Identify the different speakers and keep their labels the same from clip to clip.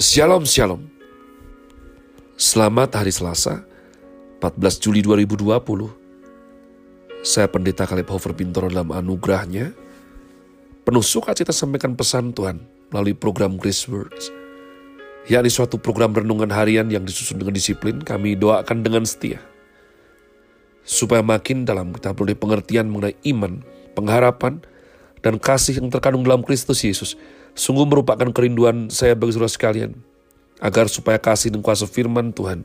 Speaker 1: Shalom Shalom. Selamat hari Selasa 14 Juli 2020 Saya Pendeta Kaleb Hofer Bintoro dalam anugerahnya. Penuh sukacita sampaikan pesan Tuhan melalui program Grace Words. Yakni suatu program renungan harian yang disusun dengan disiplin kami doakan dengan setia. Supaya makin dalam kita beroleh pengertian mengenai iman, pengharapan, dan kasih yang terkandung dalam Kristus Yesus Sungguh merupakan kerinduan saya bagi saudara sekalian, agar supaya kasih dan kuasa firman Tuhan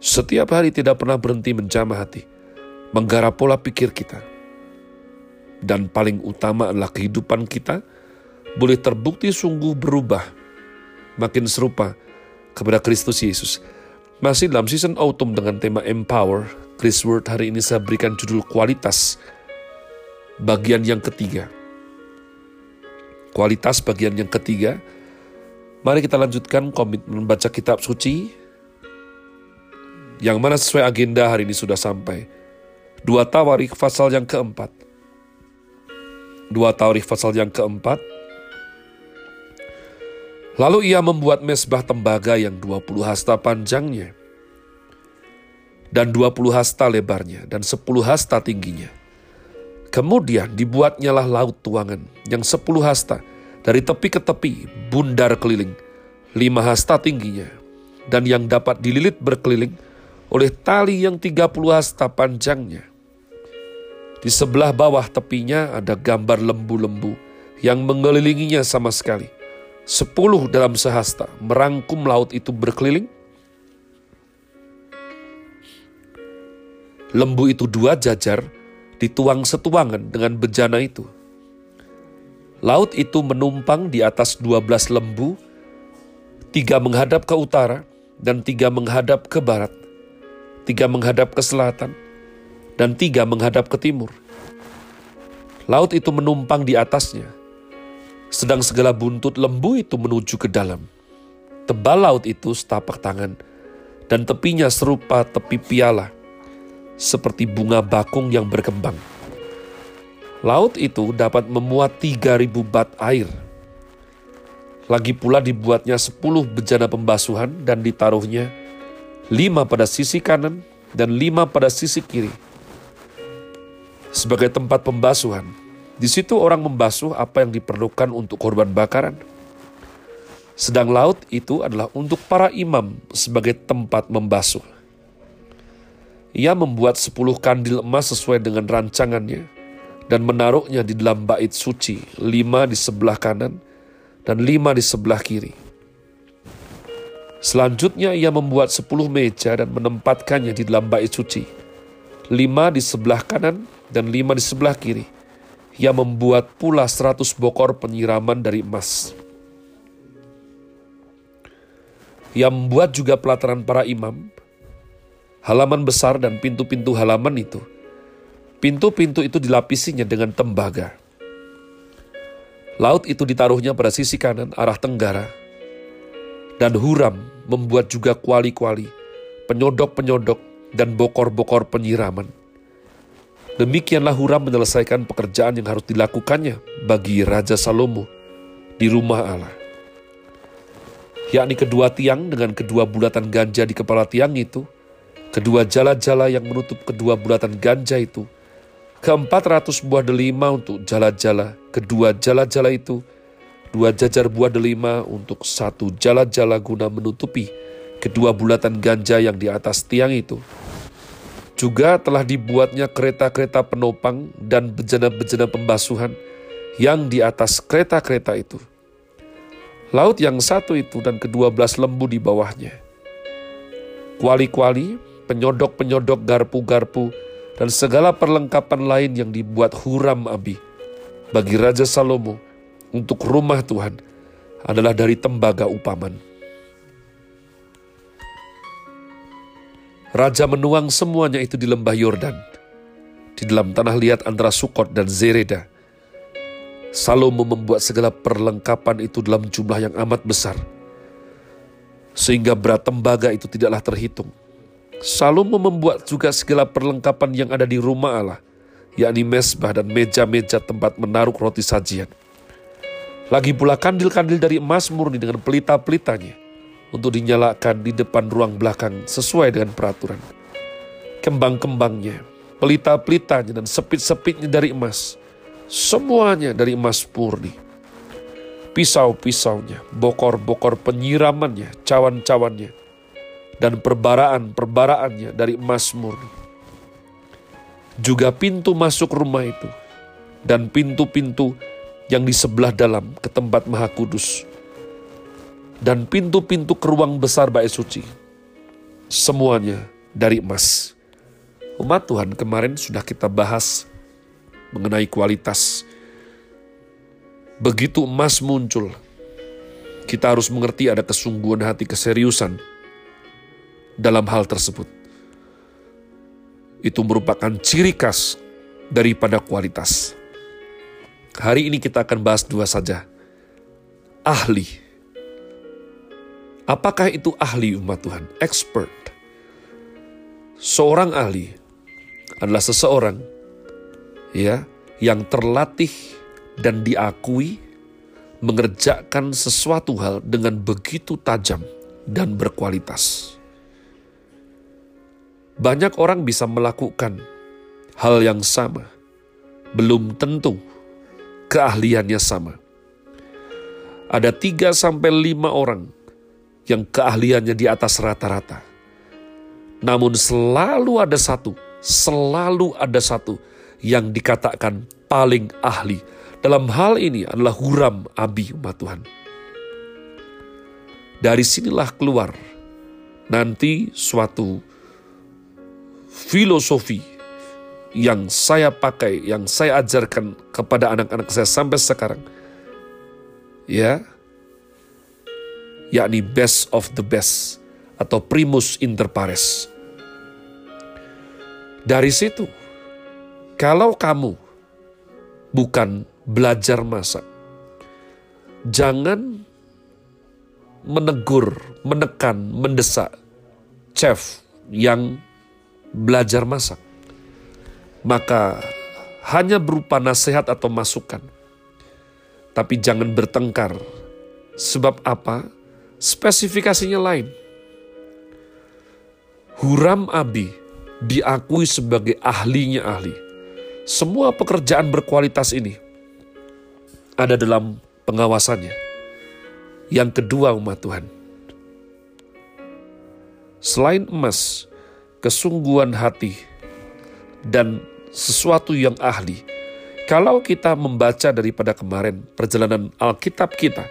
Speaker 1: setiap hari tidak pernah berhenti menjamah hati, menggarap pola pikir kita, dan paling utama adalah kehidupan kita boleh terbukti sungguh berubah, makin serupa kepada Kristus Yesus. Masih dalam season autumn dengan tema Empower, Chris Word hari ini saya berikan judul kualitas bagian yang ketiga kualitas bagian yang ketiga. Mari kita lanjutkan komitmen membaca kitab suci yang mana sesuai agenda hari ini sudah sampai. Dua Tawarikh pasal yang keempat. Dua Tawarikh pasal yang keempat. Lalu ia membuat mesbah tembaga yang 20 hasta panjangnya dan 20 hasta lebarnya dan 10 hasta tingginya Kemudian dibuatnyalah laut tuangan yang sepuluh hasta dari tepi ke tepi, bundar keliling, lima hasta tingginya, dan yang dapat dililit berkeliling oleh tali yang tiga puluh hasta panjangnya. Di sebelah bawah tepinya ada gambar lembu-lembu yang mengelilinginya sama sekali. Sepuluh dalam sehasta merangkum laut itu berkeliling. Lembu itu dua jajar, dituang setuangan dengan bejana itu. Laut itu menumpang di atas dua belas lembu, tiga menghadap ke utara dan tiga menghadap ke barat, tiga menghadap ke selatan, dan tiga menghadap ke timur. Laut itu menumpang di atasnya, sedang segala buntut lembu itu menuju ke dalam. Tebal laut itu setapak tangan, dan tepinya serupa tepi piala seperti bunga bakung yang berkembang. Laut itu dapat memuat 3000 bat air. Lagi pula dibuatnya 10 bejana pembasuhan dan ditaruhnya lima pada sisi kanan dan lima pada sisi kiri. Sebagai tempat pembasuhan, di situ orang membasuh apa yang diperlukan untuk korban bakaran. Sedang laut itu adalah untuk para imam sebagai tempat membasuh. Ia membuat sepuluh kandil emas sesuai dengan rancangannya dan menaruhnya di dalam bait suci, lima di sebelah kanan dan lima di sebelah kiri. Selanjutnya ia membuat sepuluh meja dan menempatkannya di dalam bait suci, lima di sebelah kanan dan lima di sebelah kiri. Ia membuat pula seratus bokor penyiraman dari emas. Ia membuat juga pelataran para imam, halaman besar dan pintu-pintu halaman itu. Pintu-pintu itu dilapisinya dengan tembaga. Laut itu ditaruhnya pada sisi kanan arah tenggara. Dan Huram membuat juga kuali-kuali, penyodok-penyodok, dan bokor-bokor penyiraman. Demikianlah Huram menyelesaikan pekerjaan yang harus dilakukannya bagi Raja Salomo di rumah Allah. Yakni kedua tiang dengan kedua bulatan ganja di kepala tiang itu, kedua jala-jala yang menutup kedua bulatan ganja itu, keempat ratus buah delima untuk jala-jala, kedua jala-jala itu, dua jajar buah delima untuk satu jala-jala guna menutupi kedua bulatan ganja yang di atas tiang itu. Juga telah dibuatnya kereta-kereta penopang dan bejana-bejana pembasuhan yang di atas kereta-kereta itu. Laut yang satu itu dan kedua belas lembu di bawahnya. Kuali-kuali penyodok-penyodok garpu-garpu, dan segala perlengkapan lain yang dibuat Huram Abi bagi Raja Salomo untuk rumah Tuhan adalah dari tembaga upaman. Raja menuang semuanya itu di lembah Yordan, di dalam tanah liat antara Sukot dan Zereda. Salomo membuat segala perlengkapan itu dalam jumlah yang amat besar, sehingga berat tembaga itu tidaklah terhitung. Salomo membuat juga segala perlengkapan yang ada di rumah Allah, yakni mesbah dan meja-meja tempat menaruh roti sajian. Lagi pula kandil-kandil dari emas murni dengan pelita-pelitanya untuk dinyalakan di depan ruang belakang sesuai dengan peraturan. Kembang-kembangnya, pelita-pelitanya dan sepit-sepitnya dari emas, semuanya dari emas murni. Pisau-pisaunya, bokor-bokor penyiramannya, cawan-cawannya, dan perbaraan-perbaraannya dari emas murni. Juga pintu masuk rumah itu, dan pintu-pintu yang di sebelah dalam ke tempat maha kudus. Dan pintu-pintu ke ruang besar bait suci. Semuanya dari emas. Umat Tuhan kemarin sudah kita bahas mengenai kualitas. Begitu emas muncul, kita harus mengerti ada kesungguhan hati keseriusan dalam hal tersebut. Itu merupakan ciri khas daripada kualitas. Hari ini kita akan bahas dua saja. Ahli. Apakah itu ahli umat Tuhan? Expert. Seorang ahli adalah seseorang ya yang terlatih dan diakui mengerjakan sesuatu hal dengan begitu tajam dan berkualitas. Banyak orang bisa melakukan hal yang sama, belum tentu keahliannya sama. Ada tiga sampai lima orang yang keahliannya di atas rata-rata. Namun selalu ada satu, selalu ada satu yang dikatakan paling ahli. Dalam hal ini adalah Huram Abi umat Tuhan. Dari sinilah keluar nanti suatu filosofi yang saya pakai, yang saya ajarkan kepada anak-anak saya sampai sekarang, ya, yakni best of the best atau primus inter pares. Dari situ, kalau kamu bukan belajar masak, jangan menegur, menekan, mendesak chef yang belajar masak maka hanya berupa nasihat atau masukan. Tapi jangan bertengkar. Sebab apa? Spesifikasinya lain. Huram Abi diakui sebagai ahlinya ahli. Semua pekerjaan berkualitas ini ada dalam pengawasannya. Yang kedua umat Tuhan. Selain emas, kesungguhan hati dan sesuatu yang ahli. Kalau kita membaca daripada kemarin perjalanan Alkitab kita,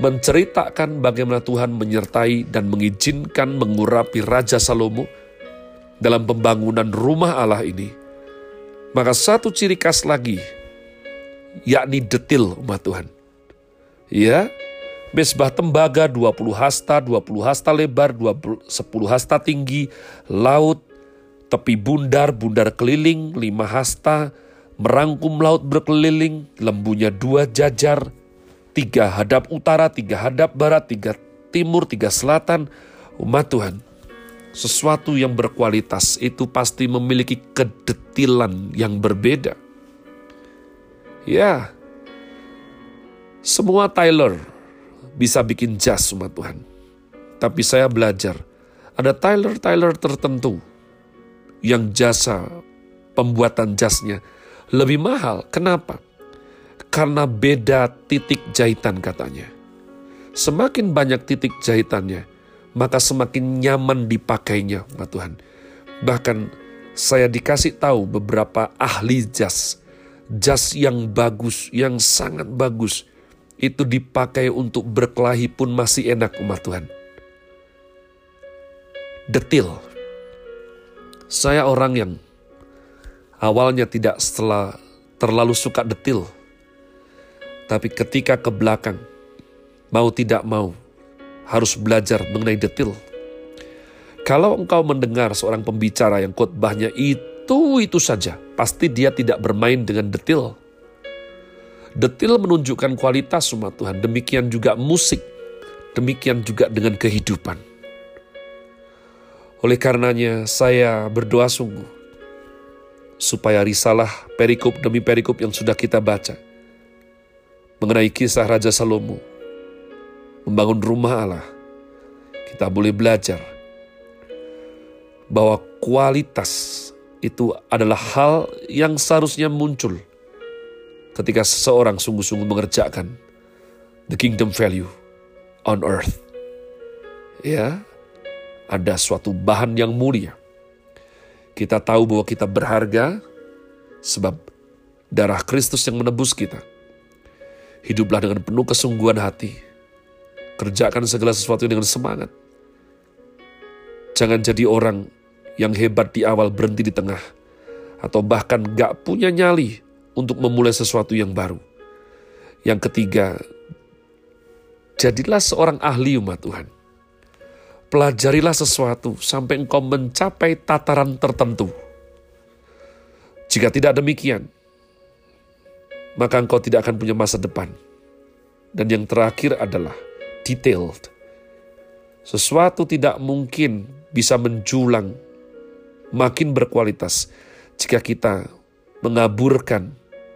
Speaker 1: menceritakan bagaimana Tuhan menyertai dan mengizinkan mengurapi Raja Salomo dalam pembangunan rumah Allah ini, maka satu ciri khas lagi, yakni detil umat Tuhan. Ya, mesbah tembaga 20 hasta, 20 hasta lebar, 20, 10 hasta tinggi, laut tepi bundar, bundar keliling, lima hasta, merangkum laut berkeliling, lembunya dua jajar, tiga hadap utara, tiga hadap barat, tiga timur, tiga selatan, umat Tuhan. Sesuatu yang berkualitas itu pasti memiliki kedetilan yang berbeda. Ya, semua Tyler bisa bikin jas umat Tuhan. Tapi saya belajar, ada Tyler-Tyler tertentu yang jasa pembuatan jasnya lebih mahal. Kenapa? Karena beda titik jahitan katanya. Semakin banyak titik jahitannya, maka semakin nyaman dipakainya, Pak Tuhan. Bahkan saya dikasih tahu beberapa ahli jas, jas yang bagus, yang sangat bagus, itu dipakai untuk berkelahi pun masih enak umat Tuhan. Detil, saya orang yang awalnya tidak setelah terlalu suka detil. Tapi ketika ke belakang, mau tidak mau, harus belajar mengenai detil. Kalau engkau mendengar seorang pembicara yang khotbahnya itu-itu saja, pasti dia tidak bermain dengan detil. Detil menunjukkan kualitas umat Tuhan, demikian juga musik, demikian juga dengan kehidupan. Oleh karenanya saya berdoa sungguh supaya risalah perikop demi perikop yang sudah kita baca mengenai kisah Raja Salomo membangun rumah Allah, kita boleh belajar bahwa kualitas itu adalah hal yang seharusnya muncul ketika seseorang sungguh-sungguh mengerjakan the kingdom value on earth. Ya, ada suatu bahan yang mulia. Kita tahu bahwa kita berharga sebab darah Kristus yang menebus kita. Hiduplah dengan penuh kesungguhan hati Kerjakan segala sesuatu dengan semangat. Jangan jadi orang yang hebat di awal berhenti di tengah. Atau bahkan gak punya nyali untuk memulai sesuatu yang baru. Yang ketiga, jadilah seorang ahli umat Tuhan. Pelajarilah sesuatu sampai engkau mencapai tataran tertentu. Jika tidak demikian, maka engkau tidak akan punya masa depan. Dan yang terakhir adalah detailed. Sesuatu tidak mungkin bisa menjulang makin berkualitas jika kita mengaburkan